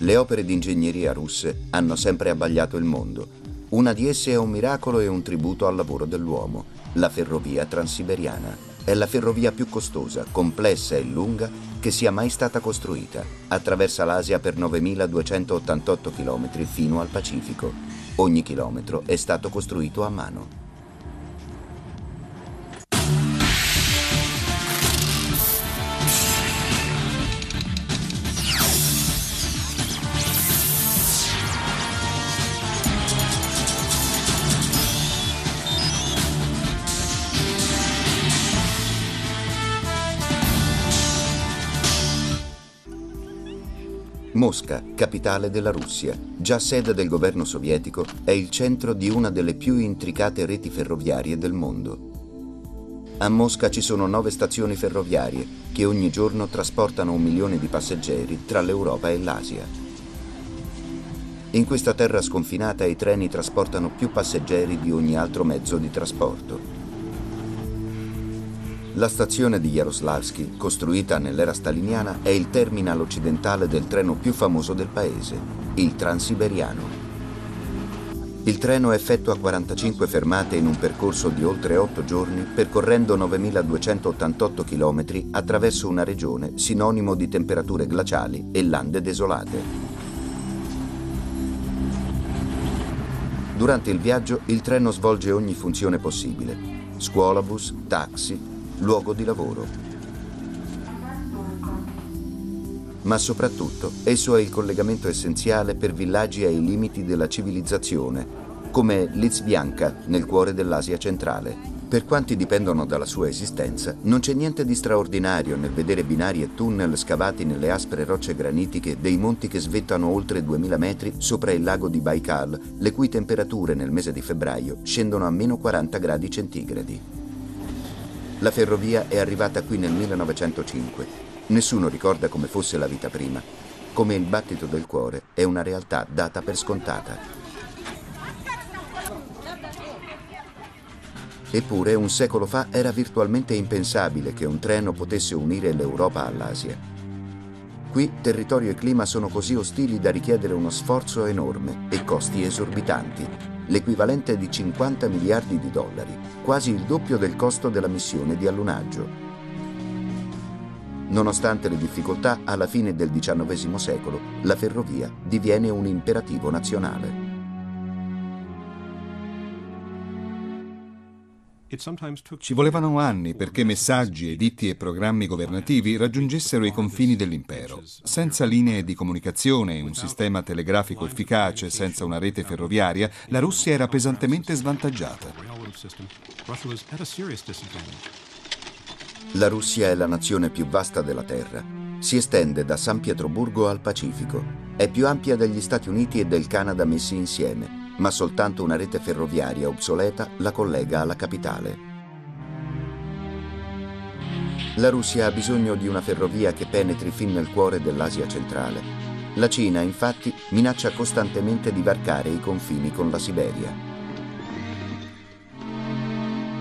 Le opere di ingegneria russe hanno sempre abbagliato il mondo. Una di esse è un miracolo e un tributo al lavoro dell'uomo, la ferrovia transiberiana. È la ferrovia più costosa, complessa e lunga che sia mai stata costruita. Attraversa l'Asia per 9.288 km fino al Pacifico. Ogni chilometro è stato costruito a mano. Mosca, capitale della Russia, già sede del governo sovietico, è il centro di una delle più intricate reti ferroviarie del mondo. A Mosca ci sono nove stazioni ferroviarie che ogni giorno trasportano un milione di passeggeri tra l'Europa e l'Asia. In questa terra sconfinata i treni trasportano più passeggeri di ogni altro mezzo di trasporto. La stazione di Jaroslavsky, costruita nell'era staliniana, è il terminal occidentale del treno più famoso del paese, il Transiberiano. Il treno effettua 45 fermate in un percorso di oltre 8 giorni, percorrendo 9.288 km attraverso una regione sinonimo di temperature glaciali e lande desolate. Durante il viaggio il treno svolge ogni funzione possibile. Scuolabus, taxi, luogo di lavoro. Ma soprattutto esso è il collegamento essenziale per villaggi ai limiti della civilizzazione, come Lizbianka nel cuore dell'Asia centrale. Per quanti dipendono dalla sua esistenza, non c'è niente di straordinario nel vedere binari e tunnel scavati nelle aspre rocce granitiche dei monti che svettano oltre 2000 metri sopra il lago di Baikal, le cui temperature nel mese di febbraio scendono a meno 40 gradi centigradi. La ferrovia è arrivata qui nel 1905. Nessuno ricorda come fosse la vita prima. Come il battito del cuore è una realtà data per scontata. Eppure un secolo fa era virtualmente impensabile che un treno potesse unire l'Europa all'Asia. Qui territorio e clima sono così ostili da richiedere uno sforzo enorme e costi esorbitanti, l'equivalente di 50 miliardi di dollari, quasi il doppio del costo della missione di allunaggio. Nonostante le difficoltà, alla fine del XIX secolo la ferrovia diviene un imperativo nazionale. Ci volevano anni perché messaggi, editti e programmi governativi raggiungessero i confini dell'impero. Senza linee di comunicazione e un sistema telegrafico efficace, senza una rete ferroviaria, la Russia era pesantemente svantaggiata. La Russia è la nazione più vasta della Terra. Si estende da San Pietroburgo al Pacifico. È più ampia degli Stati Uniti e del Canada messi insieme ma soltanto una rete ferroviaria obsoleta la collega alla capitale. La Russia ha bisogno di una ferrovia che penetri fin nel cuore dell'Asia centrale. La Cina, infatti, minaccia costantemente di varcare i confini con la Siberia.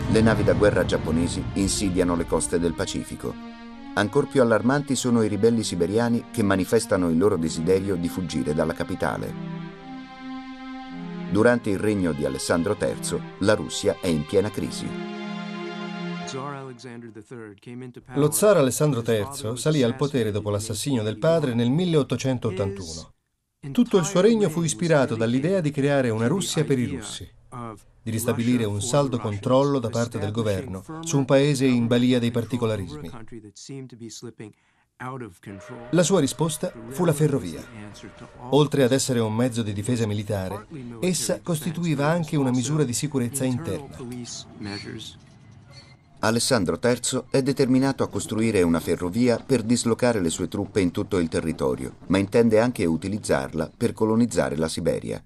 Le navi da guerra giapponesi insidiano le coste del Pacifico. Ancor più allarmanti sono i ribelli siberiani che manifestano il loro desiderio di fuggire dalla capitale. Durante il regno di Alessandro III, la Russia è in piena crisi. Lo zar Alessandro III salì al potere dopo l'assassinio del padre nel 1881. Tutto il suo regno fu ispirato dall'idea di creare una Russia per i russi, di ristabilire un saldo controllo da parte del governo su un paese in balia dei particolarismi. La sua risposta fu la ferrovia. Oltre ad essere un mezzo di difesa militare, essa costituiva anche una misura di sicurezza interna. Alessandro III è determinato a costruire una ferrovia per dislocare le sue truppe in tutto il territorio, ma intende anche utilizzarla per colonizzare la Siberia.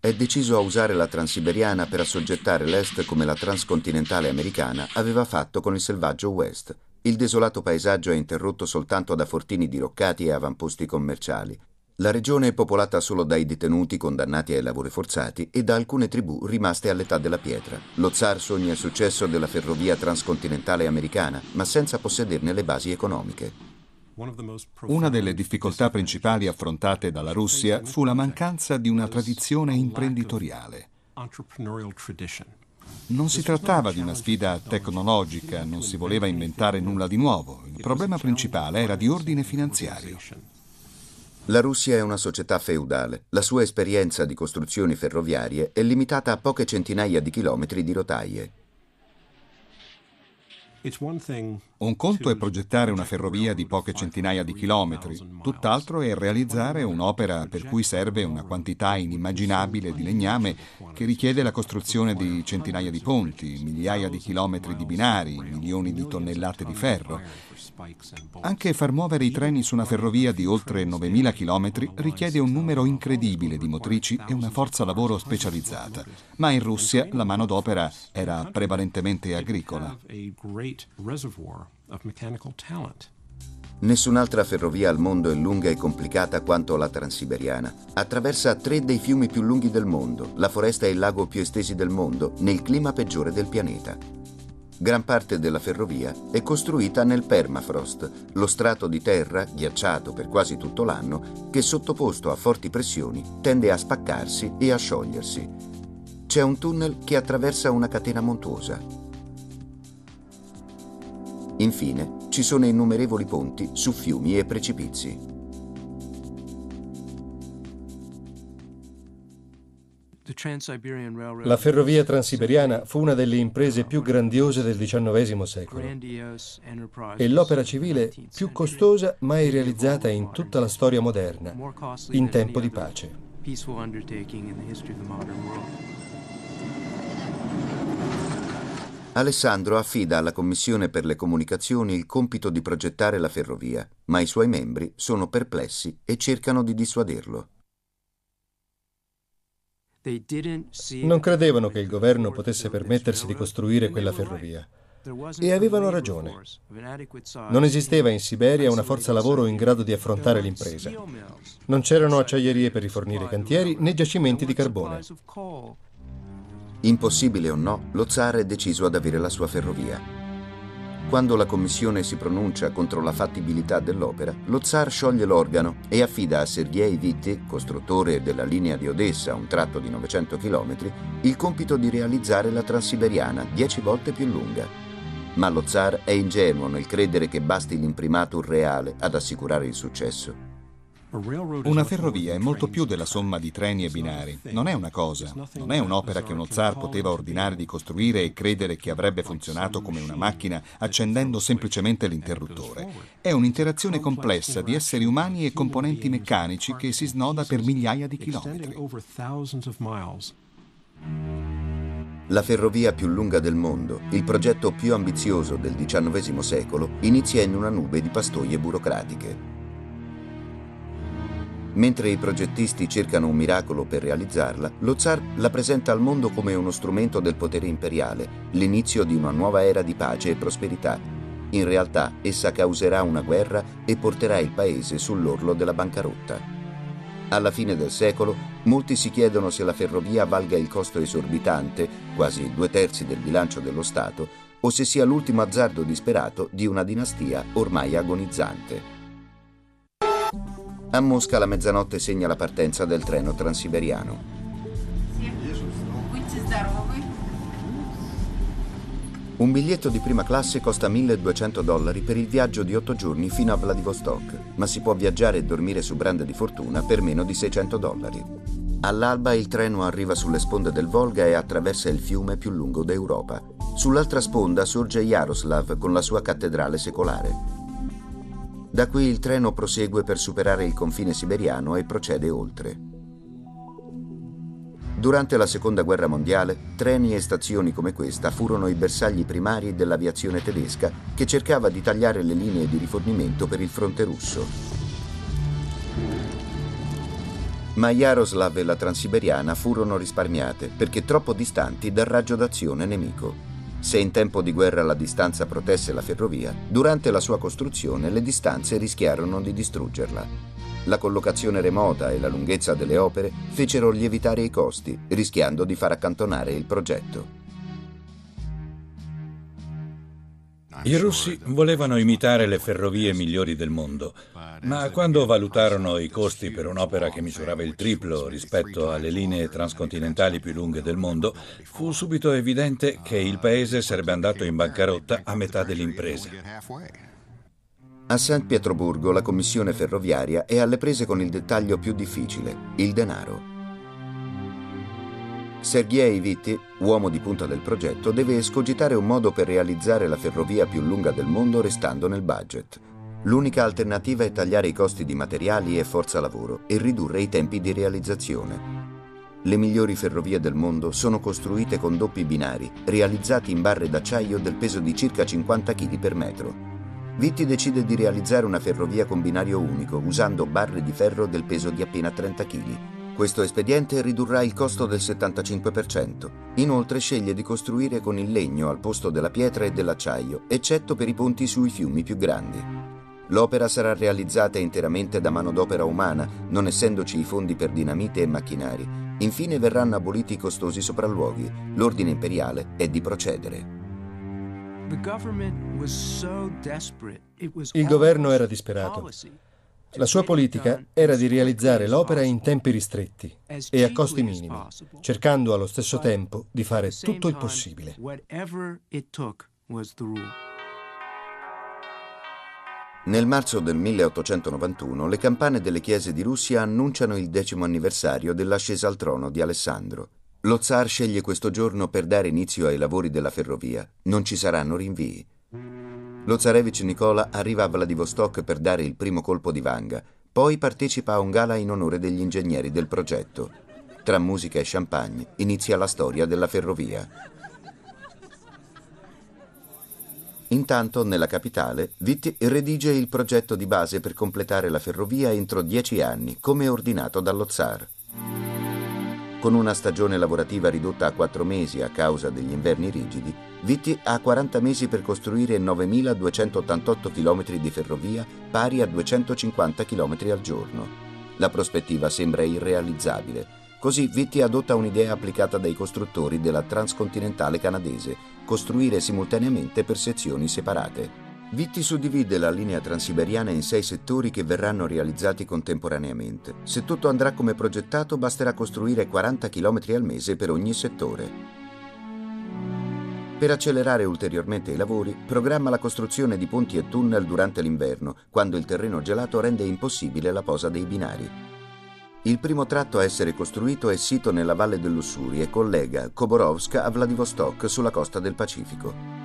È deciso a usare la transiberiana per assoggettare l'Est come la transcontinentale americana aveva fatto con il selvaggio West, il desolato paesaggio è interrotto soltanto da fortini diroccati e avamposti commerciali. La regione è popolata solo dai detenuti condannati ai lavori forzati e da alcune tribù rimaste all'età della pietra. Lo zar sogna il successo della ferrovia transcontinentale americana, ma senza possederne le basi economiche. Una delle difficoltà principali affrontate dalla Russia fu la mancanza di una tradizione imprenditoriale. Non si trattava di una sfida tecnologica, non si voleva inventare nulla di nuovo. Il problema principale era di ordine finanziario. La Russia è una società feudale. La sua esperienza di costruzioni ferroviarie è limitata a poche centinaia di chilometri di rotaie. Un conto è progettare una ferrovia di poche centinaia di chilometri, tutt'altro è realizzare un'opera per cui serve una quantità inimmaginabile di legname che richiede la costruzione di centinaia di ponti, migliaia di chilometri di binari, milioni di tonnellate di ferro. Anche far muovere i treni su una ferrovia di oltre 9.000 km richiede un numero incredibile di motrici e una forza lavoro specializzata, ma in Russia la manodopera era prevalentemente agricola. Nessun'altra ferrovia al mondo è lunga e complicata quanto la Transiberiana. Attraversa tre dei fiumi più lunghi del mondo, la foresta e il lago più estesi del mondo, nel clima peggiore del pianeta. Gran parte della ferrovia è costruita nel permafrost, lo strato di terra, ghiacciato per quasi tutto l'anno, che sottoposto a forti pressioni tende a spaccarsi e a sciogliersi. C'è un tunnel che attraversa una catena montuosa. Infine, ci sono innumerevoli ponti su fiumi e precipizi. La ferrovia transiberiana fu una delle imprese più grandiose del XIX secolo e l'opera civile più costosa mai realizzata in tutta la storia moderna, in tempo di pace. Alessandro affida alla Commissione per le comunicazioni il compito di progettare la ferrovia, ma i suoi membri sono perplessi e cercano di dissuaderlo. Non credevano che il governo potesse permettersi di costruire quella ferrovia. E avevano ragione. Non esisteva in Siberia una forza lavoro in grado di affrontare l'impresa. Non c'erano acciaierie per rifornire cantieri né giacimenti di carbone. Impossibile o no, lo zar è deciso ad avere la sua ferrovia. Quando la commissione si pronuncia contro la fattibilità dell'opera, lo zar scioglie l'organo e affida a Sergei Vitti, costruttore della linea di Odessa, un tratto di 900 km, il compito di realizzare la Transiberiana, dieci volte più lunga. Ma lo zar è ingenuo nel credere che basti l'imprimatur reale ad assicurare il successo. Una ferrovia è molto più della somma di treni e binari. Non è una cosa, non è un'opera che uno zar poteva ordinare di costruire e credere che avrebbe funzionato come una macchina accendendo semplicemente l'interruttore. È un'interazione complessa di esseri umani e componenti meccanici che si snoda per migliaia di chilometri. La ferrovia più lunga del mondo, il progetto più ambizioso del XIX secolo, inizia in una nube di pastoie burocratiche. Mentre i progettisti cercano un miracolo per realizzarla, lo zar la presenta al mondo come uno strumento del potere imperiale, l'inizio di una nuova era di pace e prosperità. In realtà essa causerà una guerra e porterà il paese sull'orlo della bancarotta. Alla fine del secolo, molti si chiedono se la ferrovia valga il costo esorbitante, quasi due terzi del bilancio dello Stato, o se sia l'ultimo azzardo disperato di una dinastia ormai agonizzante. A Mosca la mezzanotte segna la partenza del treno transiberiano. Un biglietto di prima classe costa 1200 dollari per il viaggio di 8 giorni fino a Vladivostok, ma si può viaggiare e dormire su brande di fortuna per meno di 600 dollari. All'alba il treno arriva sulle sponde del Volga e attraversa il fiume più lungo d'Europa. Sull'altra sponda sorge Yaroslav con la sua cattedrale secolare. Da qui il treno prosegue per superare il confine siberiano e procede oltre. Durante la Seconda Guerra Mondiale, treni e stazioni come questa furono i bersagli primari dell'aviazione tedesca che cercava di tagliare le linee di rifornimento per il fronte russo. Ma Yaroslav e la Transiberiana furono risparmiate perché troppo distanti dal raggio d'azione nemico. Se in tempo di guerra la distanza protesse la ferrovia, durante la sua costruzione le distanze rischiarono di distruggerla. La collocazione remota e la lunghezza delle opere fecero lievitare i costi, rischiando di far accantonare il progetto. I russi volevano imitare le ferrovie migliori del mondo, ma quando valutarono i costi per un'opera che misurava il triplo rispetto alle linee transcontinentali più lunghe del mondo, fu subito evidente che il paese sarebbe andato in bancarotta a metà dell'impresa. A San Pietroburgo la commissione ferroviaria è alle prese con il dettaglio più difficile, il denaro. Sergei Vitti, uomo di punta del progetto, deve escogitare un modo per realizzare la ferrovia più lunga del mondo restando nel budget. L'unica alternativa è tagliare i costi di materiali e forza lavoro e ridurre i tempi di realizzazione. Le migliori ferrovie del mondo sono costruite con doppi binari, realizzati in barre d'acciaio del peso di circa 50 kg per metro. Vitti decide di realizzare una ferrovia con binario unico usando barre di ferro del peso di appena 30 kg. Questo espediente ridurrà il costo del 75%. Inoltre sceglie di costruire con il legno al posto della pietra e dell'acciaio, eccetto per i ponti sui fiumi più grandi. L'opera sarà realizzata interamente da manodopera umana, non essendoci i fondi per dinamite e macchinari. Infine verranno aboliti i costosi sopralluoghi. L'ordine imperiale è di procedere. Il governo era disperato. La sua politica era di realizzare l'opera in tempi ristretti e a costi minimi, cercando allo stesso tempo di fare tutto il possibile. Nel marzo del 1891 le campane delle chiese di Russia annunciano il decimo anniversario dell'ascesa al trono di Alessandro. Lo zar sceglie questo giorno per dare inizio ai lavori della ferrovia. Non ci saranno rinvii. Lo zarevich Nicola arriva a Vladivostok per dare il primo colpo di vanga, poi partecipa a un gala in onore degli ingegneri del progetto. Tra musica e champagne inizia la storia della ferrovia. Intanto, nella capitale, Vitti redige il progetto di base per completare la ferrovia entro dieci anni, come ordinato dallo zar. Con una stagione lavorativa ridotta a quattro mesi a causa degli inverni rigidi, Vitti ha 40 mesi per costruire 9.288 km di ferrovia pari a 250 km al giorno. La prospettiva sembra irrealizzabile. Così Vitti adotta un'idea applicata dai costruttori della transcontinentale canadese, costruire simultaneamente per sezioni separate. Vitti suddivide la linea transiberiana in sei settori che verranno realizzati contemporaneamente. Se tutto andrà come progettato, basterà costruire 40 km al mese per ogni settore. Per accelerare ulteriormente i lavori, programma la costruzione di ponti e tunnel durante l'inverno, quando il terreno gelato rende impossibile la posa dei binari. Il primo tratto a essere costruito è sito nella Valle dell'Ussuri e collega Khabarovsk a Vladivostok sulla costa del Pacifico.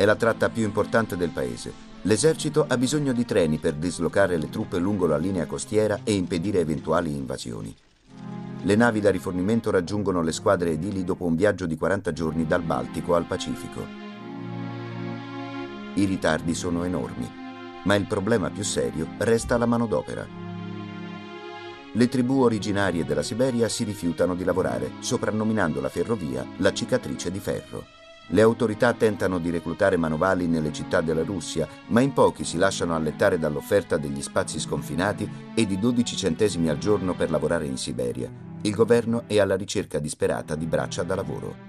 È la tratta più importante del paese. L'esercito ha bisogno di treni per dislocare le truppe lungo la linea costiera e impedire eventuali invasioni. Le navi da rifornimento raggiungono le squadre edili dopo un viaggio di 40 giorni dal Baltico al Pacifico. I ritardi sono enormi, ma il problema più serio resta la manodopera. Le tribù originarie della Siberia si rifiutano di lavorare, soprannominando la ferrovia la cicatrice di ferro. Le autorità tentano di reclutare manovali nelle città della Russia, ma in pochi si lasciano allettare dall'offerta degli spazi sconfinati e di 12 centesimi al giorno per lavorare in Siberia. Il governo è alla ricerca disperata di braccia da lavoro.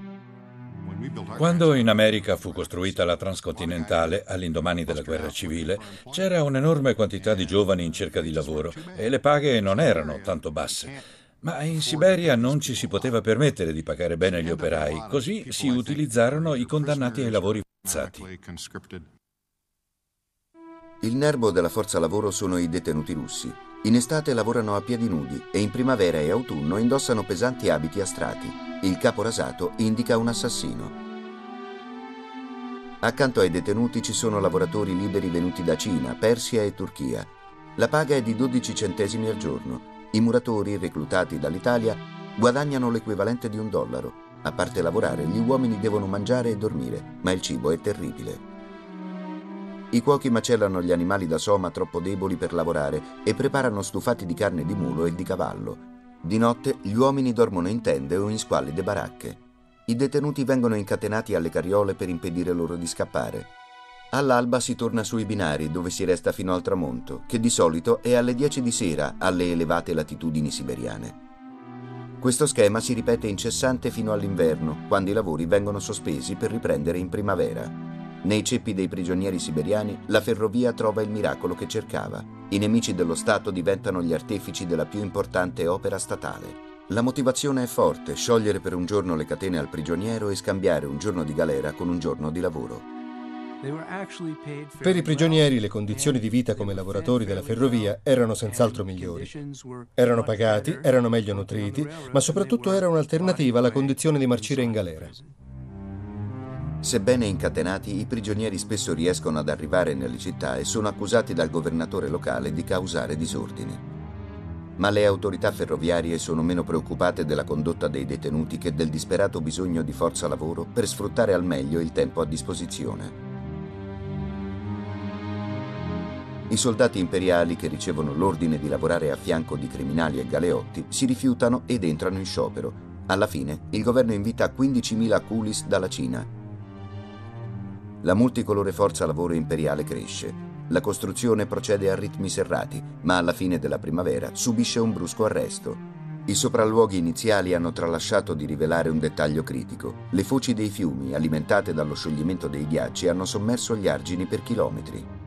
Quando in America fu costruita la transcontinentale, all'indomani della guerra civile, c'era un'enorme quantità di giovani in cerca di lavoro e le paghe non erano tanto basse. Ma in Siberia non ci si poteva permettere di pagare bene gli operai, così si utilizzarono i condannati ai lavori forzati. Il nervo della forza lavoro sono i detenuti russi. In estate lavorano a piedi nudi e in primavera e autunno indossano pesanti abiti a strati. Il capo rasato indica un assassino. Accanto ai detenuti ci sono lavoratori liberi venuti da Cina, Persia e Turchia. La paga è di 12 centesimi al giorno i muratori, reclutati dall'Italia, guadagnano l'equivalente di un dollaro. A parte lavorare, gli uomini devono mangiare e dormire, ma il cibo è terribile. I cuochi macellano gli animali da soma troppo deboli per lavorare e preparano stufati di carne di mulo e di cavallo. Di notte gli uomini dormono in tende o in squallide baracche. I detenuti vengono incatenati alle carriole per impedire loro di scappare. All'alba si torna sui binari dove si resta fino al tramonto, che di solito è alle 10 di sera alle elevate latitudini siberiane. Questo schema si ripete incessante fino all'inverno, quando i lavori vengono sospesi per riprendere in primavera. Nei ceppi dei prigionieri siberiani, la ferrovia trova il miracolo che cercava. I nemici dello Stato diventano gli artefici della più importante opera statale. La motivazione è forte, sciogliere per un giorno le catene al prigioniero e scambiare un giorno di galera con un giorno di lavoro. Per i prigionieri le condizioni di vita come lavoratori della ferrovia erano senz'altro migliori. Erano pagati, erano meglio nutriti, ma soprattutto era un'alternativa alla condizione di marcire in galera. Sebbene incatenati, i prigionieri spesso riescono ad arrivare nelle città e sono accusati dal governatore locale di causare disordini. Ma le autorità ferroviarie sono meno preoccupate della condotta dei detenuti che del disperato bisogno di forza lavoro per sfruttare al meglio il tempo a disposizione. I soldati imperiali che ricevono l'ordine di lavorare a fianco di criminali e galeotti si rifiutano ed entrano in sciopero. Alla fine il governo invita 15.000 coolies dalla Cina. La multicolore forza lavoro imperiale cresce. La costruzione procede a ritmi serrati, ma alla fine della primavera subisce un brusco arresto. I sopralluoghi iniziali hanno tralasciato di rivelare un dettaglio critico. Le foci dei fiumi, alimentate dallo scioglimento dei ghiacci, hanno sommerso gli argini per chilometri.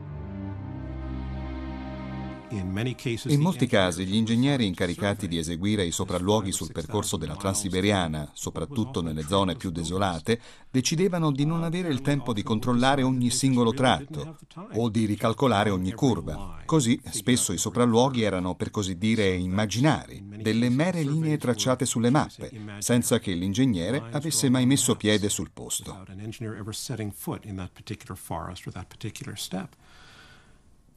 In molti casi gli ingegneri incaricati di eseguire i sopralluoghi sul percorso della Transiberiana, soprattutto nelle zone più desolate, decidevano di non avere il tempo di controllare ogni singolo tratto o di ricalcolare ogni curva. Così spesso i sopralluoghi erano per così dire immaginari, delle mere linee tracciate sulle mappe, senza che l'ingegnere avesse mai messo piede sul posto.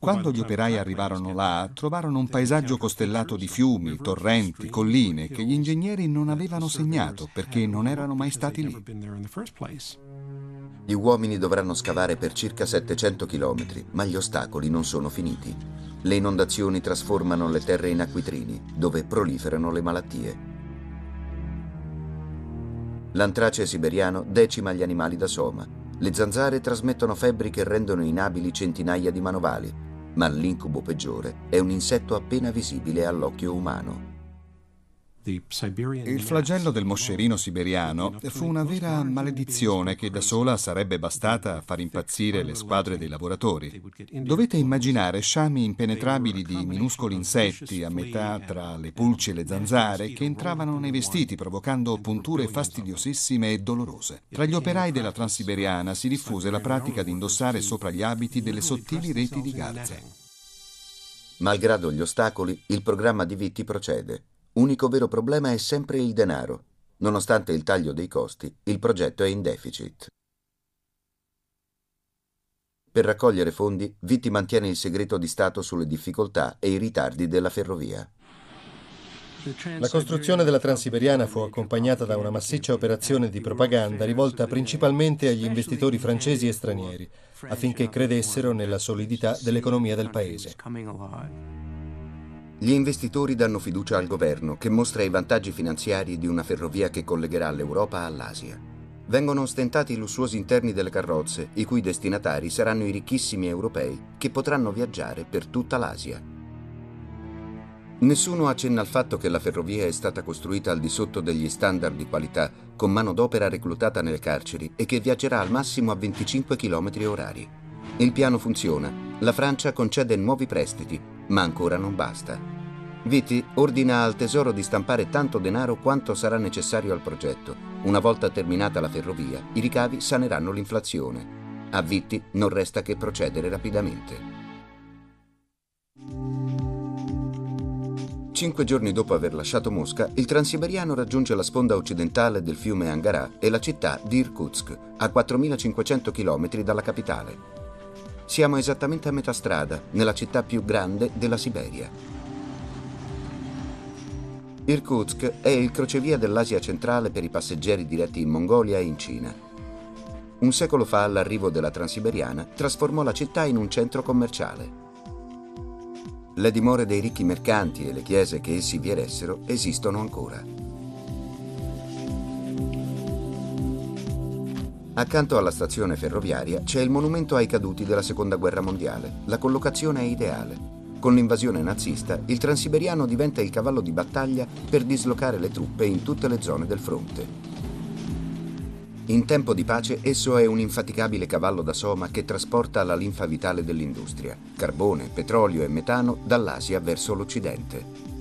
Quando gli operai arrivarono là, trovarono un paesaggio costellato di fiumi, torrenti, colline che gli ingegneri non avevano segnato perché non erano mai stati lì. Gli uomini dovranno scavare per circa 700 km, ma gli ostacoli non sono finiti. Le inondazioni trasformano le terre in acquitrini, dove proliferano le malattie. L'antrace siberiano decima gli animali da soma. Le zanzare trasmettono febbri che rendono inabili centinaia di manovali ma l'incubo peggiore è un insetto appena visibile all'occhio umano. Il flagello del moscerino siberiano fu una vera maledizione che da sola sarebbe bastata a far impazzire le squadre dei lavoratori. Dovete immaginare sciami impenetrabili di minuscoli insetti a metà tra le pulci e le zanzare che entravano nei vestiti provocando punture fastidiosissime e dolorose. Tra gli operai della Transiberiana si diffuse la pratica di indossare sopra gli abiti delle sottili reti di garze. Malgrado gli ostacoli, il programma di Vitti procede. Unico vero problema è sempre il denaro. Nonostante il taglio dei costi, il progetto è in deficit. Per raccogliere fondi, Vitti mantiene il segreto di Stato sulle difficoltà e i ritardi della ferrovia. La costruzione della Transiberiana fu accompagnata da una massiccia operazione di propaganda rivolta principalmente agli investitori francesi e stranieri, affinché credessero nella solidità dell'economia del paese. Gli investitori danno fiducia al governo che mostra i vantaggi finanziari di una ferrovia che collegherà l'Europa all'Asia. Vengono ostentati i lussuosi interni delle carrozze, i cui destinatari saranno i ricchissimi europei che potranno viaggiare per tutta l'Asia. Nessuno accenna al fatto che la ferrovia è stata costruita al di sotto degli standard di qualità, con manodopera reclutata nelle carceri e che viaggerà al massimo a 25 km orari. Il piano funziona. La Francia concede nuovi prestiti, ma ancora non basta. Vitti ordina al tesoro di stampare tanto denaro quanto sarà necessario al progetto. Una volta terminata la ferrovia, i ricavi saneranno l'inflazione. A Vitti non resta che procedere rapidamente. Cinque giorni dopo aver lasciato Mosca, il transiberiano raggiunge la sponda occidentale del fiume Angara e la città di Irkutsk, a 4500 km dalla capitale. Siamo esattamente a metà strada, nella città più grande della Siberia. Irkutsk è il crocevia dell'Asia centrale per i passeggeri diretti in Mongolia e in Cina. Un secolo fa l'arrivo della Transiberiana trasformò la città in un centro commerciale. Le dimore dei ricchi mercanti e le chiese che essi vi eressero esistono ancora. Accanto alla stazione ferroviaria c'è il monumento ai caduti della Seconda Guerra Mondiale. La collocazione è ideale. Con l'invasione nazista, il transiberiano diventa il cavallo di battaglia per dislocare le truppe in tutte le zone del fronte. In tempo di pace esso è un infaticabile cavallo da soma che trasporta la linfa vitale dell'industria, carbone, petrolio e metano dall'Asia verso l'Occidente.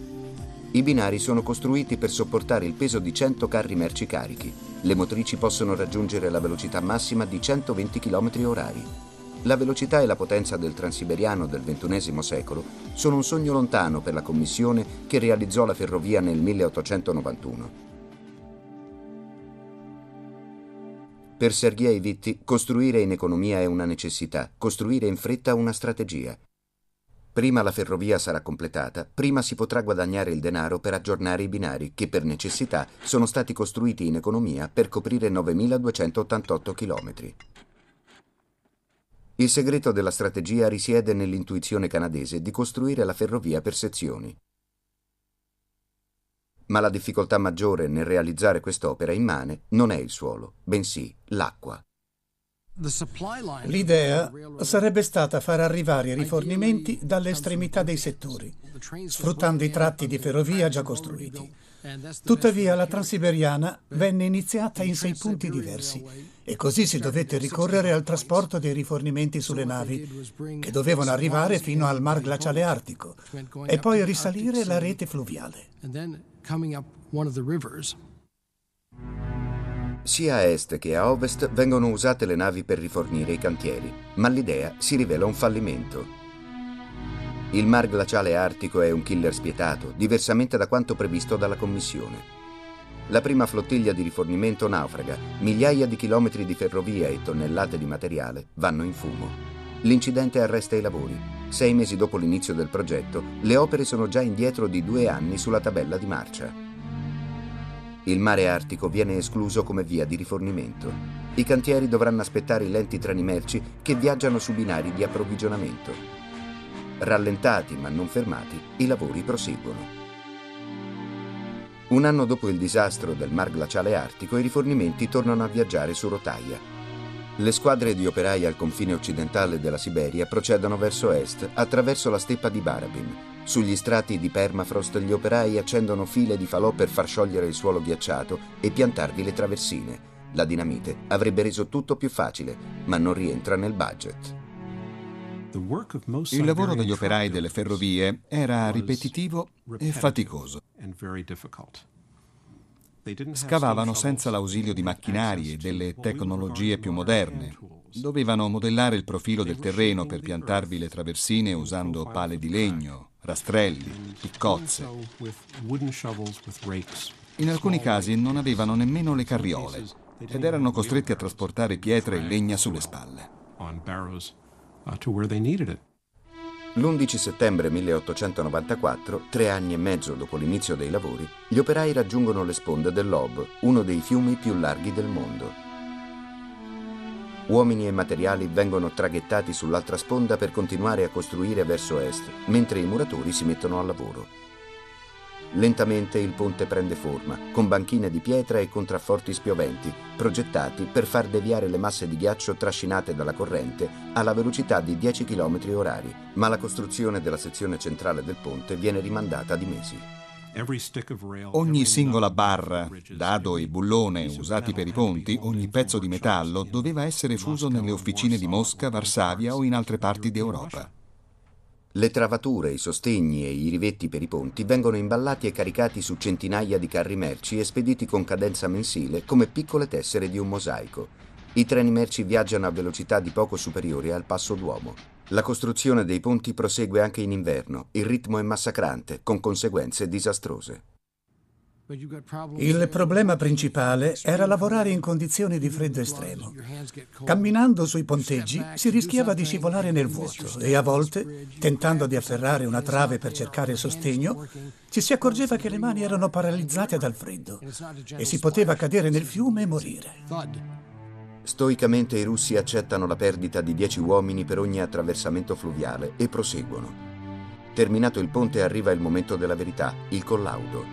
I binari sono costruiti per sopportare il peso di 100 carri merci carichi. Le motrici possono raggiungere la velocità massima di 120 km orari. La velocità e la potenza del transiberiano del XXI secolo sono un sogno lontano per la commissione che realizzò la ferrovia nel 1891. Per Sergei Vitti, costruire in economia è una necessità, costruire in fretta una strategia. Prima la ferrovia sarà completata, prima si potrà guadagnare il denaro per aggiornare i binari che per necessità sono stati costruiti in economia per coprire 9.288 km. Il segreto della strategia risiede nell'intuizione canadese di costruire la ferrovia per sezioni. Ma la difficoltà maggiore nel realizzare quest'opera immane non è il suolo, bensì l'acqua. L'idea sarebbe stata far arrivare i rifornimenti dalle estremità dei settori, sfruttando i tratti di ferrovia già costruiti. Tuttavia la Transiberiana venne iniziata in sei punti diversi e così si dovette ricorrere al trasporto dei rifornimenti sulle navi, che dovevano arrivare fino al mar glaciale artico e poi risalire la rete fluviale Sia a est che a ovest vengono usate le navi per rifornire i cantieri, ma l'idea si rivela un fallimento. Il mar glaciale artico è un killer spietato, diversamente da quanto previsto dalla Commissione. La prima flottiglia di rifornimento naufraga, migliaia di chilometri di ferrovia e tonnellate di materiale vanno in fumo. L'incidente arresta i lavori. Sei mesi dopo l'inizio del progetto, le opere sono già indietro di due anni sulla tabella di marcia. Il mare Artico viene escluso come via di rifornimento. I cantieri dovranno aspettare i lenti treni merci che viaggiano su binari di approvvigionamento. Rallentati ma non fermati, i lavori proseguono. Un anno dopo il disastro del mar glaciale artico, i rifornimenti tornano a viaggiare su rotaia. Le squadre di operai al confine occidentale della Siberia procedono verso est attraverso la steppa di Barabin. Sugli strati di permafrost gli operai accendono file di falò per far sciogliere il suolo ghiacciato e piantarvi le traversine. La dinamite avrebbe reso tutto più facile, ma non rientra nel budget. Il lavoro degli operai delle ferrovie era ripetitivo e faticoso. Scavavano senza l'ausilio di macchinari e delle tecnologie più moderne. Dovevano modellare il profilo del terreno per piantarvi le traversine usando pale di legno, rastrelli, piccozze. In alcuni casi non avevano nemmeno le carriole ed erano costretti a trasportare pietre e legna sulle spalle. L'11 settembre 1894, tre anni e mezzo dopo l'inizio dei lavori, gli operai raggiungono le sponde dell'Ob, uno dei fiumi più larghi del mondo. Uomini e materiali vengono traghettati sull'altra sponda per continuare a costruire verso est, mentre i muratori si mettono al lavoro. Lentamente il ponte prende forma, con banchine di pietra e contrafforti spioventi, progettati per far deviare le masse di ghiaccio trascinate dalla corrente alla velocità di 10 km orari, ma la costruzione della sezione centrale del ponte viene rimandata di mesi. Ogni singola barra, dado e bullone usati per i ponti, ogni pezzo di metallo doveva essere fuso nelle officine di Mosca, Varsavia o in altre parti d'Europa. Le travature, i sostegni e i rivetti per i ponti vengono imballati e caricati su centinaia di carri merci e spediti con cadenza mensile come piccole tessere di un mosaico. I treni merci viaggiano a velocità di poco superiori al passo d'uomo. La costruzione dei ponti prosegue anche in inverno. Il ritmo è massacrante, con conseguenze disastrose. Il problema principale era lavorare in condizioni di freddo estremo. Camminando sui ponteggi si rischiava di scivolare nel vuoto e a volte, tentando di afferrare una trave per cercare sostegno, ci si accorgeva che le mani erano paralizzate dal freddo e si poteva cadere nel fiume e morire. Stoicamente i russi accettano la perdita di dieci uomini per ogni attraversamento fluviale e proseguono. Terminato il ponte arriva il momento della verità, il collaudo.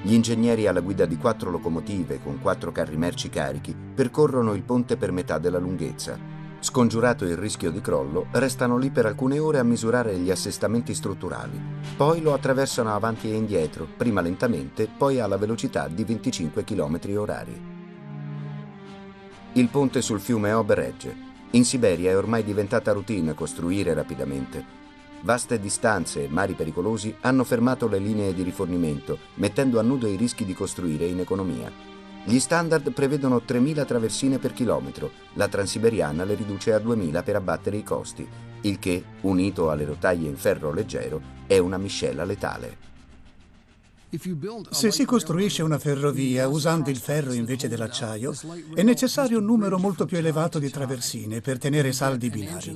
Gli ingegneri alla guida di quattro locomotive con quattro carri merci carichi percorrono il ponte per metà della lunghezza. Scongiurato il rischio di crollo, restano lì per alcune ore a misurare gli assestamenti strutturali. Poi lo attraversano avanti e indietro, prima lentamente, poi alla velocità di 25 km orari. Il ponte sul fiume Oberegge. In Siberia è ormai diventata routine costruire rapidamente. Vaste distanze e mari pericolosi hanno fermato le linee di rifornimento, mettendo a nudo i rischi di costruire in economia. Gli standard prevedono 3.000 traversine per chilometro, la transiberiana le riduce a 2.000 per abbattere i costi, il che, unito alle rotaie in ferro leggero, è una miscela letale. Se si costruisce una ferrovia usando il ferro invece dell'acciaio, è necessario un numero molto più elevato di traversine per tenere saldi i binari.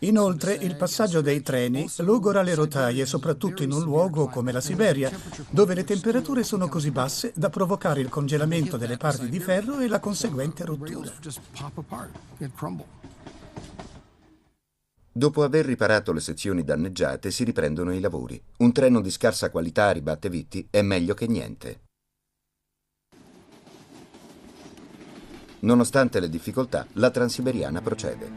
Inoltre, il passaggio dei treni logora le rotaie, soprattutto in un luogo come la Siberia, dove le temperature sono così basse da provocare il congelamento delle parti di ferro e la conseguente rottura. Dopo aver riparato le sezioni danneggiate si riprendono i lavori. Un treno di scarsa qualità ribatte Vitti è meglio che niente. Nonostante le difficoltà, la Transiberiana procede.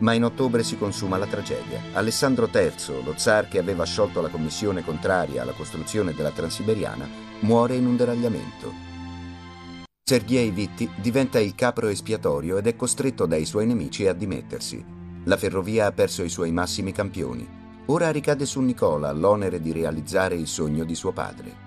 Ma in ottobre si consuma la tragedia. Alessandro III, lo zar che aveva sciolto la commissione contraria alla costruzione della Transiberiana, muore in un deragliamento. Sergei Vitti diventa il capro espiatorio ed è costretto dai suoi nemici a dimettersi. La ferrovia ha perso i suoi massimi campioni. Ora ricade su Nicola l'onere di realizzare il sogno di suo padre.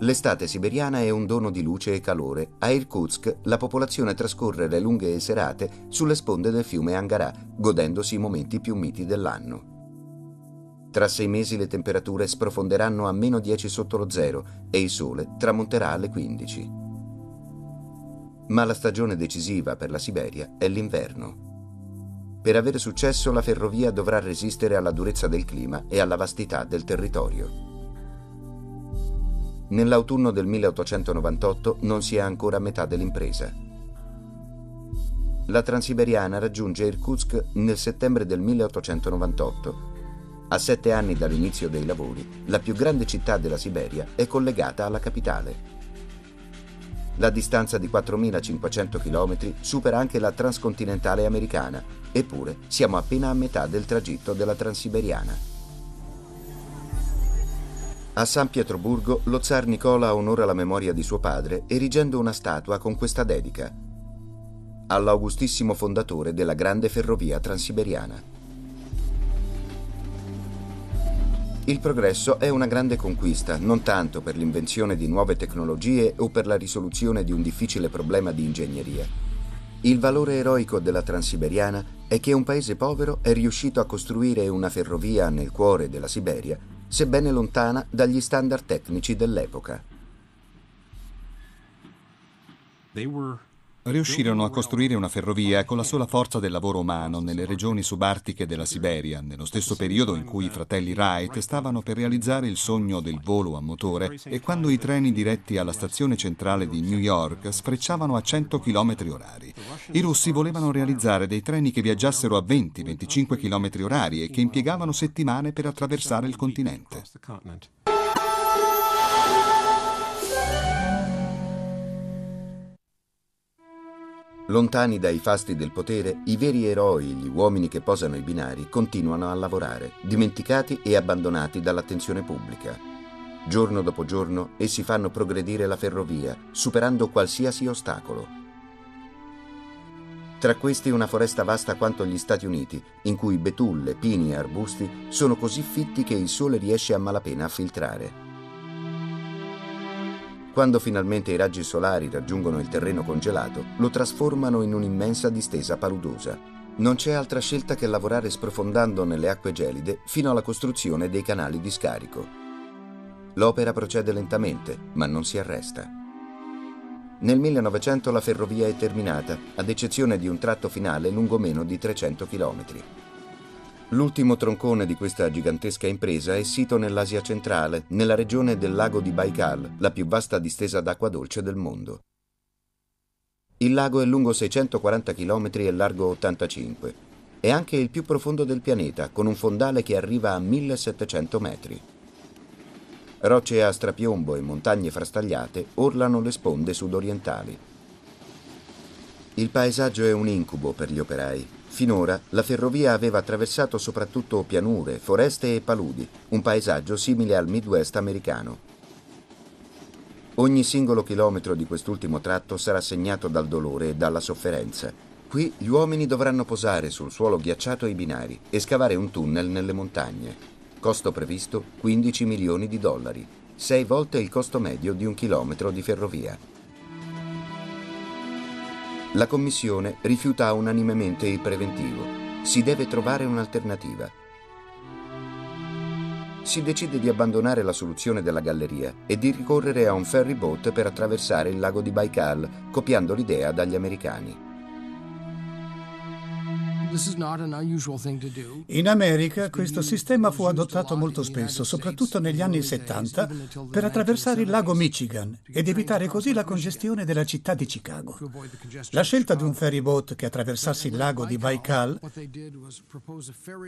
L'estate siberiana è un dono di luce e calore. A Irkutsk la popolazione trascorre le lunghe serate sulle sponde del fiume Angara, godendosi i momenti più miti dell'anno. Tra sei mesi le temperature sprofonderanno a meno 10 sotto lo zero e il sole tramonterà alle 15. Ma la stagione decisiva per la Siberia è l'inverno. Per avere successo la ferrovia dovrà resistere alla durezza del clima e alla vastità del territorio. Nell'autunno del 1898 non si è ancora a metà dell'impresa. La Transiberiana raggiunge Irkutsk nel settembre del 1898. A sette anni dall'inizio dei lavori, la più grande città della Siberia è collegata alla capitale. La distanza di 4.500 km supera anche la transcontinentale americana, eppure siamo appena a metà del tragitto della Transiberiana. A San Pietroburgo lo zar Nicola onora la memoria di suo padre erigendo una statua con questa dedica all'augustissimo fondatore della grande ferrovia transiberiana. Il progresso è una grande conquista, non tanto per l'invenzione di nuove tecnologie o per la risoluzione di un difficile problema di ingegneria. Il valore eroico della Transiberiana è che un paese povero è riuscito a costruire una ferrovia nel cuore della Siberia, sebbene lontana dagli standard tecnici dell'epoca. Riuscirono a costruire una ferrovia con la sola forza del lavoro umano nelle regioni subartiche della Siberia, nello stesso periodo in cui i fratelli Wright stavano per realizzare il sogno del volo a motore e quando i treni diretti alla stazione centrale di New York sfrecciavano a 100 km orari. I russi volevano realizzare dei treni che viaggiassero a 20-25 km orari e che impiegavano settimane per attraversare il continente. Lontani dai fasti del potere, i veri eroi, gli uomini che posano i binari, continuano a lavorare, dimenticati e abbandonati dall'attenzione pubblica. Giorno dopo giorno essi fanno progredire la ferrovia, superando qualsiasi ostacolo. Tra questi una foresta vasta quanto gli Stati Uniti, in cui betulle, pini e arbusti sono così fitti che il sole riesce a malapena a filtrare. Quando finalmente i raggi solari raggiungono il terreno congelato, lo trasformano in un'immensa distesa paludosa. Non c'è altra scelta che lavorare sprofondando nelle acque gelide fino alla costruzione dei canali di scarico. L'opera procede lentamente, ma non si arresta. Nel 1900 la ferrovia è terminata, ad eccezione di un tratto finale lungo meno di 300 km. L'ultimo troncone di questa gigantesca impresa è sito nell'Asia centrale, nella regione del lago di Baikal, la più vasta distesa d'acqua dolce del mondo. Il lago è lungo 640 km e largo 85. È anche il più profondo del pianeta, con un fondale che arriva a 1700 metri. Rocce a strapiombo e montagne frastagliate orlano le sponde sudorientali. Il paesaggio è un incubo per gli operai. Finora la ferrovia aveva attraversato soprattutto pianure, foreste e paludi, un paesaggio simile al Midwest americano. Ogni singolo chilometro di quest'ultimo tratto sarà segnato dal dolore e dalla sofferenza. Qui gli uomini dovranno posare sul suolo ghiacciato ai binari e scavare un tunnel nelle montagne. Costo previsto 15 milioni di dollari, sei volte il costo medio di un chilometro di ferrovia. La Commissione rifiuta unanimemente il preventivo. Si deve trovare un'alternativa si decide di abbandonare la soluzione della galleria e di ricorrere a un ferry boat per attraversare il lago di Baikal, copiando l'idea dagli americani. In America questo sistema fu adottato molto spesso, soprattutto negli anni 70, per attraversare il lago Michigan ed evitare così la congestione della città di Chicago. La scelta di un ferry boat che attraversasse il lago di Baikal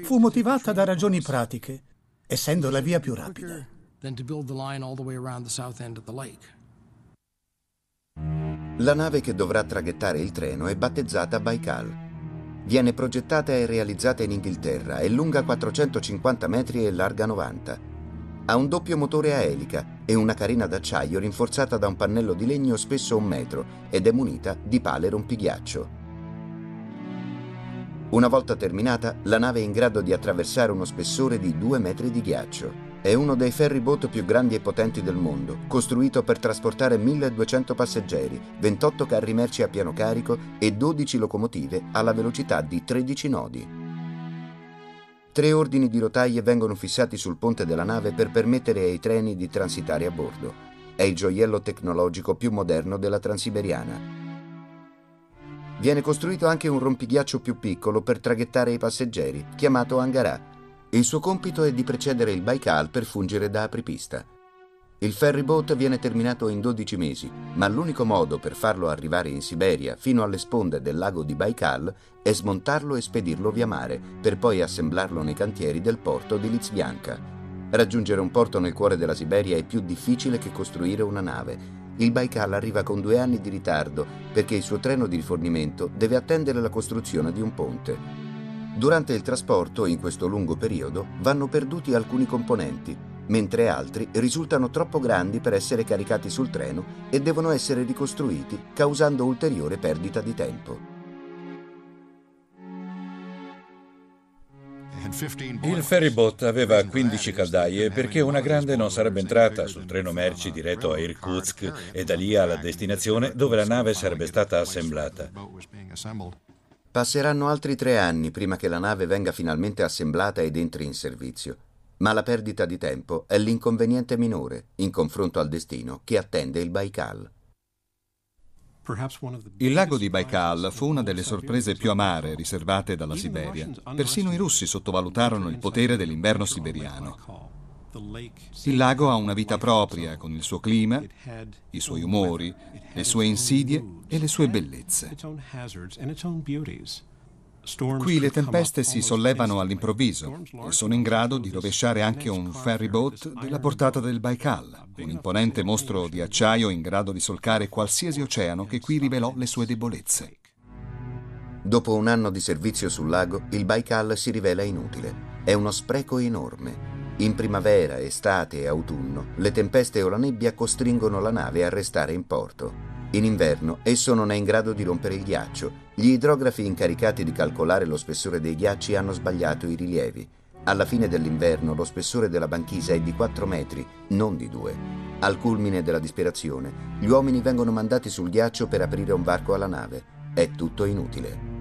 fu motivata da ragioni pratiche essendo la via più rapida. La nave che dovrà traghettare il treno è battezzata Baikal. Viene progettata e realizzata in Inghilterra, è lunga 450 metri e larga 90. Ha un doppio motore a elica e una carena d'acciaio rinforzata da un pannello di legno spesso un metro ed è munita di pale rompighiaccio. Una volta terminata, la nave è in grado di attraversare uno spessore di 2 metri di ghiaccio. È uno dei ferry boat più grandi e potenti del mondo, costruito per trasportare 1200 passeggeri, 28 carri merci a piano carico e 12 locomotive alla velocità di 13 nodi. Tre ordini di rotaie vengono fissati sul ponte della nave per permettere ai treni di transitare a bordo. È il gioiello tecnologico più moderno della Transiberiana. Viene costruito anche un rompighiaccio più piccolo per traghettare i passeggeri, chiamato Angara. Il suo compito è di precedere il Baikal per fungere da apripista. Il ferry boat viene terminato in 12 mesi, ma l'unico modo per farlo arrivare in Siberia fino alle sponde del lago di Baikal è smontarlo e spedirlo via mare, per poi assemblarlo nei cantieri del porto di Lizbianka. Raggiungere un porto nel cuore della Siberia è più difficile che costruire una nave il Baikal arriva con due anni di ritardo perché il suo treno di rifornimento deve attendere la costruzione di un ponte. Durante il trasporto, in questo lungo periodo, vanno perduti alcuni componenti, mentre altri risultano troppo grandi per essere caricati sul treno e devono essere ricostruiti, causando ulteriore perdita di tempo. Il ferryboat aveva 15 caldaie perché una grande non sarebbe entrata sul treno merci diretto a Irkutsk e da lì alla destinazione dove la nave sarebbe stata assemblata. Passeranno altri tre anni prima che la nave venga finalmente assemblata ed entri in servizio. Ma la perdita di tempo è l'inconveniente minore in confronto al destino che attende il Baikal. Il lago di Baikal fu una delle sorprese più amare riservate dalla Siberia. Persino i russi sottovalutarono il potere dell'inverno siberiano. Il lago ha una vita propria, con il suo clima, i suoi umori, le sue insidie e le sue bellezze. Qui le tempeste si sollevano all'improvviso e sono in grado di rovesciare anche un ferry boat della portata del Baikal, un imponente mostro di acciaio in grado di solcare qualsiasi oceano che qui rivelò le sue debolezze. Dopo un anno di servizio sul lago, il Baikal si rivela inutile. È uno spreco enorme. In primavera, estate e autunno, le tempeste o la nebbia costringono la nave a restare in porto. In inverno esso non è in grado di rompere il ghiaccio. Gli idrografi incaricati di calcolare lo spessore dei ghiacci hanno sbagliato i rilievi. Alla fine dell'inverno lo spessore della banchisa è di 4 metri, non di 2. Al culmine della disperazione, gli uomini vengono mandati sul ghiaccio per aprire un varco alla nave. È tutto inutile.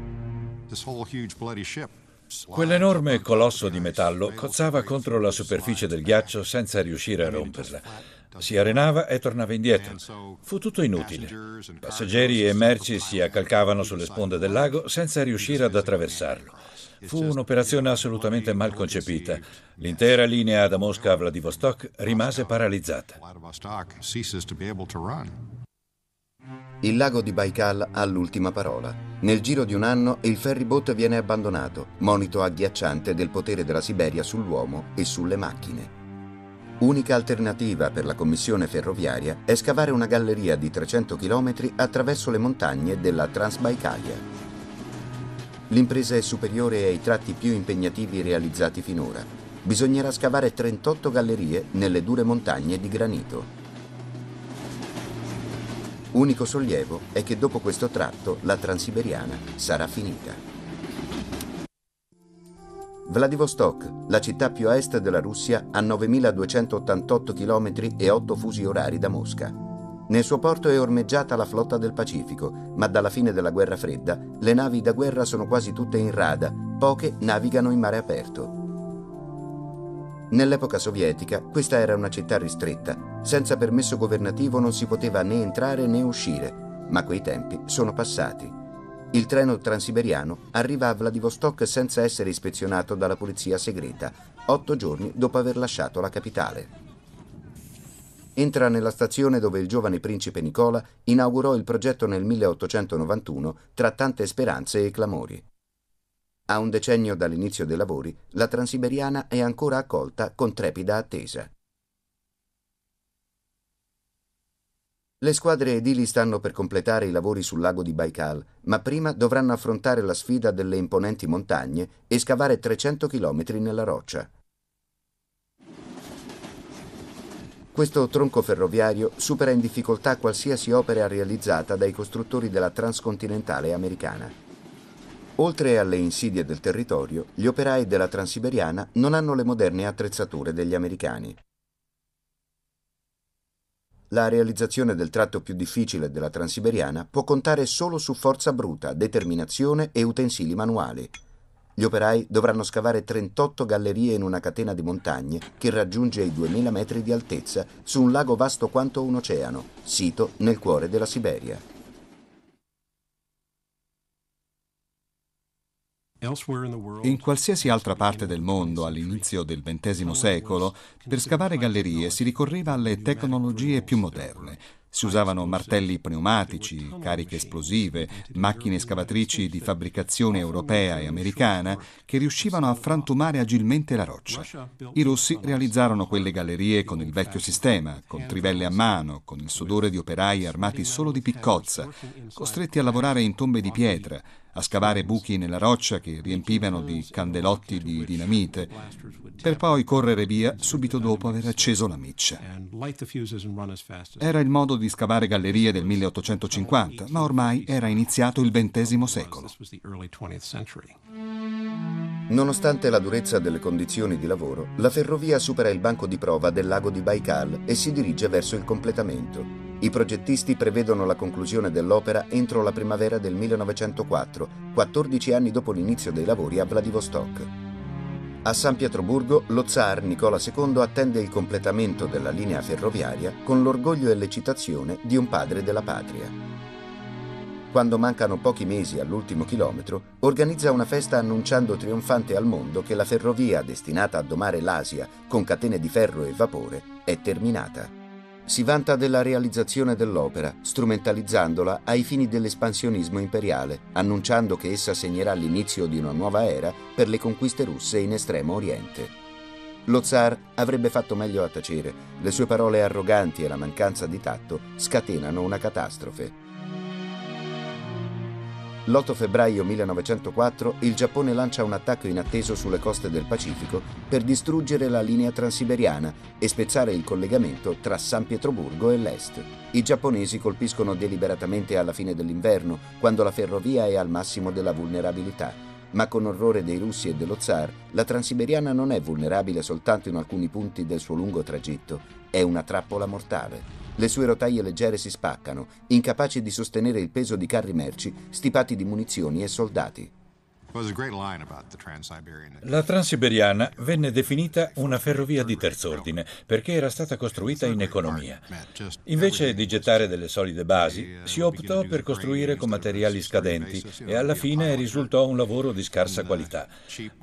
Quell'enorme colosso di metallo cozzava contro la superficie del ghiaccio senza riuscire a romperla. Si arenava e tornava indietro. Fu tutto inutile. Passeggeri e merci si accalcavano sulle sponde del lago senza riuscire ad attraversarlo. Fu un'operazione assolutamente mal concepita. L'intera linea da Mosca a Vladivostok rimase paralizzata. Il lago di Baikal ha l'ultima parola. Nel giro di un anno il ferryboat viene abbandonato, monito agghiacciante del potere della Siberia sull'uomo e sulle macchine. Unica alternativa per la commissione ferroviaria è scavare una galleria di 300 km attraverso le montagne della Transbaikalia. L'impresa è superiore ai tratti più impegnativi realizzati finora. Bisognerà scavare 38 gallerie nelle dure montagne di granito. Unico sollievo è che dopo questo tratto la Transiberiana sarà finita. Vladivostok, la città più a est della Russia, ha 9.288 km e 8 fusi orari da Mosca. Nel suo porto è ormeggiata la flotta del Pacifico, ma dalla fine della guerra fredda le navi da guerra sono quasi tutte in rada, poche navigano in mare aperto. Nell'epoca sovietica questa era una città ristretta, senza permesso governativo non si poteva né entrare né uscire, ma quei tempi sono passati. Il treno transiberiano arriva a Vladivostok senza essere ispezionato dalla polizia segreta, otto giorni dopo aver lasciato la capitale. Entra nella stazione dove il giovane principe Nicola inaugurò il progetto nel 1891 tra tante speranze e clamori. A un decennio dall'inizio dei lavori, la Transiberiana è ancora accolta con trepida attesa. Le squadre edili stanno per completare i lavori sul lago di Baikal, ma prima dovranno affrontare la sfida delle imponenti montagne e scavare 300 km nella roccia. Questo tronco ferroviario supera in difficoltà qualsiasi opera realizzata dai costruttori della transcontinentale americana. Oltre alle insidie del territorio, gli operai della Transiberiana non hanno le moderne attrezzature degli americani. La realizzazione del tratto più difficile della Transiberiana può contare solo su forza bruta, determinazione e utensili manuali. Gli operai dovranno scavare 38 gallerie in una catena di montagne che raggiunge i 2000 metri di altezza su un lago vasto quanto un oceano, sito nel cuore della Siberia. In qualsiasi altra parte del mondo all'inizio del XX secolo, per scavare gallerie si ricorreva alle tecnologie più moderne, si usavano martelli pneumatici, cariche esplosive, macchine scavatrici di fabbricazione europea e americana che riuscivano a frantumare agilmente la roccia. I russi realizzarono quelle gallerie con il vecchio sistema, con trivelle a mano, con il sudore di operai armati solo di piccozza, costretti a lavorare in tombe di pietra, a scavare buchi nella roccia che riempivano di candelotti di dinamite, per poi correre via subito dopo aver acceso la miccia. Era il modo di scavare gallerie del 1850, ma ormai era iniziato il XX secolo. Nonostante la durezza delle condizioni di lavoro, la ferrovia supera il banco di prova del lago di Baikal e si dirige verso il completamento. I progettisti prevedono la conclusione dell'opera entro la primavera del 1904, 14 anni dopo l'inizio dei lavori a Vladivostok. A San Pietroburgo lo zar Nicola II attende il completamento della linea ferroviaria con l'orgoglio e l'eccitazione di un padre della patria. Quando mancano pochi mesi all'ultimo chilometro, organizza una festa annunciando trionfante al mondo che la ferrovia destinata a domare l'Asia con catene di ferro e vapore è terminata. Si vanta della realizzazione dell'opera, strumentalizzandola ai fini dell'espansionismo imperiale, annunciando che essa segnerà l'inizio di una nuova era per le conquiste russe in Estremo Oriente. Lo zar avrebbe fatto meglio a tacere, le sue parole arroganti e la mancanza di tatto scatenano una catastrofe. L'8 febbraio 1904 il Giappone lancia un attacco inatteso sulle coste del Pacifico per distruggere la linea transiberiana e spezzare il collegamento tra San Pietroburgo e l'est. I giapponesi colpiscono deliberatamente alla fine dell'inverno, quando la ferrovia è al massimo della vulnerabilità. Ma con orrore dei russi e dello zar, la transiberiana non è vulnerabile soltanto in alcuni punti del suo lungo tragitto, è una trappola mortale. Le sue rotaie leggere si spaccano, incapaci di sostenere il peso di carri merci stipati di munizioni e soldati. La Transiberiana venne definita una ferrovia di terz'ordine perché era stata costruita in economia. Invece di gettare delle solide basi, si optò per costruire con materiali scadenti e alla fine risultò un lavoro di scarsa qualità.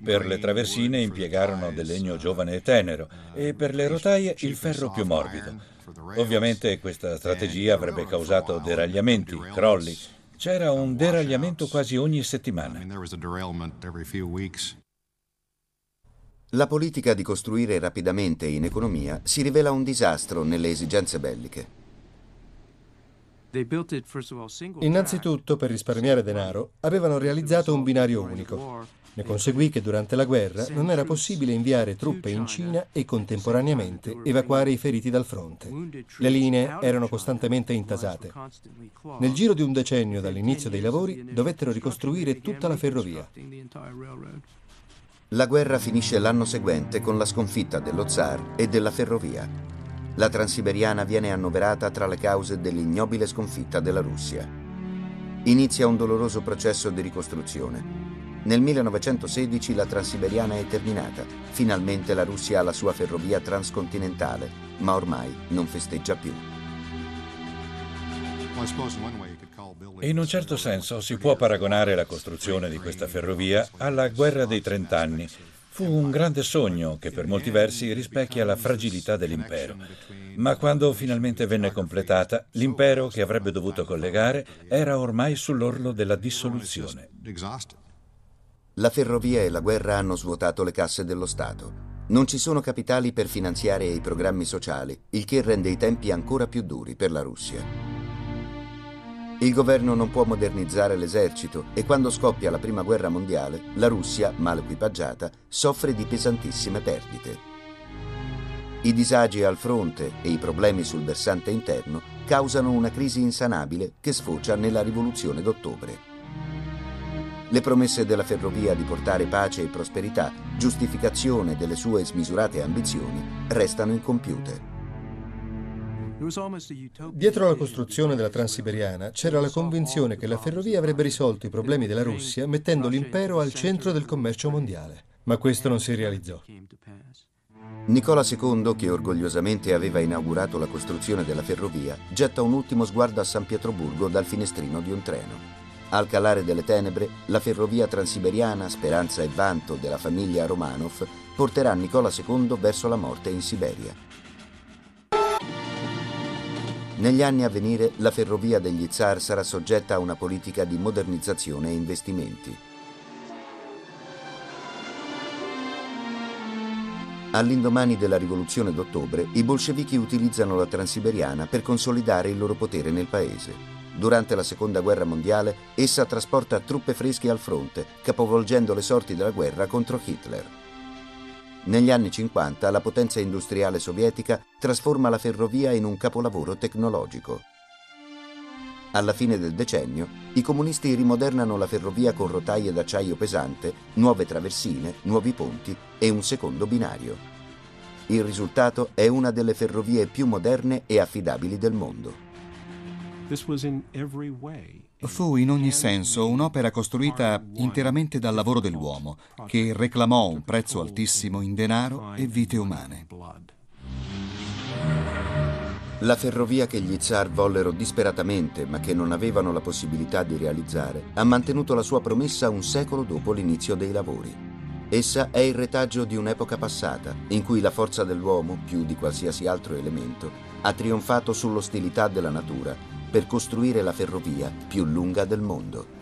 Per le traversine impiegarono del legno giovane e tenero e per le rotaie il ferro più morbido. Ovviamente questa strategia avrebbe causato deragliamenti, crolli. C'era un deragliamento quasi ogni settimana. La politica di costruire rapidamente in economia si rivela un disastro nelle esigenze belliche. Innanzitutto, per risparmiare denaro, avevano realizzato un binario unico. Ne conseguì che durante la guerra non era possibile inviare truppe in Cina e contemporaneamente evacuare i feriti dal fronte. Le linee erano costantemente intasate. Nel giro di un decennio dall'inizio dei lavori dovettero ricostruire tutta la ferrovia. La guerra finisce l'anno seguente con la sconfitta dello zar e della ferrovia. La Transiberiana viene annoverata tra le cause dell'ignobile sconfitta della Russia. Inizia un doloroso processo di ricostruzione. Nel 1916 la Transiberiana è terminata. Finalmente la Russia ha la sua ferrovia transcontinentale, ma ormai non festeggia più. In un certo senso si può paragonare la costruzione di questa ferrovia alla guerra dei trent'anni. Fu un grande sogno che per molti versi rispecchia la fragilità dell'impero. Ma quando finalmente venne completata, l'impero che avrebbe dovuto collegare era ormai sull'orlo della dissoluzione. La ferrovia e la guerra hanno svuotato le casse dello Stato. Non ci sono capitali per finanziare i programmi sociali, il che rende i tempi ancora più duri per la Russia. Il governo non può modernizzare l'esercito e quando scoppia la prima guerra mondiale, la Russia, mal equipaggiata, soffre di pesantissime perdite. I disagi al fronte e i problemi sul versante interno causano una crisi insanabile che sfocia nella rivoluzione d'ottobre. Le promesse della ferrovia di portare pace e prosperità, giustificazione delle sue smisurate ambizioni, restano incompiute. Dietro alla costruzione della Transiberiana c'era la convinzione che la ferrovia avrebbe risolto i problemi della Russia mettendo l'impero al centro del commercio mondiale. Ma questo non si realizzò. Nicola II, che orgogliosamente aveva inaugurato la costruzione della ferrovia, getta un ultimo sguardo a San Pietroburgo dal finestrino di un treno. Al calare delle tenebre, la ferrovia transiberiana, speranza e vanto della famiglia Romanov, porterà Nicola II verso la morte in Siberia. Negli anni a venire, la ferrovia degli zar sarà soggetta a una politica di modernizzazione e investimenti. All'indomani della rivoluzione d'ottobre, i bolscevichi utilizzano la transiberiana per consolidare il loro potere nel paese. Durante la Seconda Guerra Mondiale, essa trasporta truppe fresche al fronte, capovolgendo le sorti della guerra contro Hitler. Negli anni 50 la potenza industriale sovietica trasforma la ferrovia in un capolavoro tecnologico. Alla fine del decennio, i comunisti rimodernano la ferrovia con rotaie d'acciaio pesante, nuove traversine, nuovi ponti e un secondo binario. Il risultato è una delle ferrovie più moderne e affidabili del mondo. Fu in ogni senso un'opera costruita interamente dal lavoro dell'uomo, che reclamò un prezzo altissimo in denaro e vite umane. La ferrovia che gli zar vollero disperatamente, ma che non avevano la possibilità di realizzare, ha mantenuto la sua promessa un secolo dopo l'inizio dei lavori. Essa è il retaggio di un'epoca passata, in cui la forza dell'uomo, più di qualsiasi altro elemento, ha trionfato sull'ostilità della natura per costruire la ferrovia più lunga del mondo.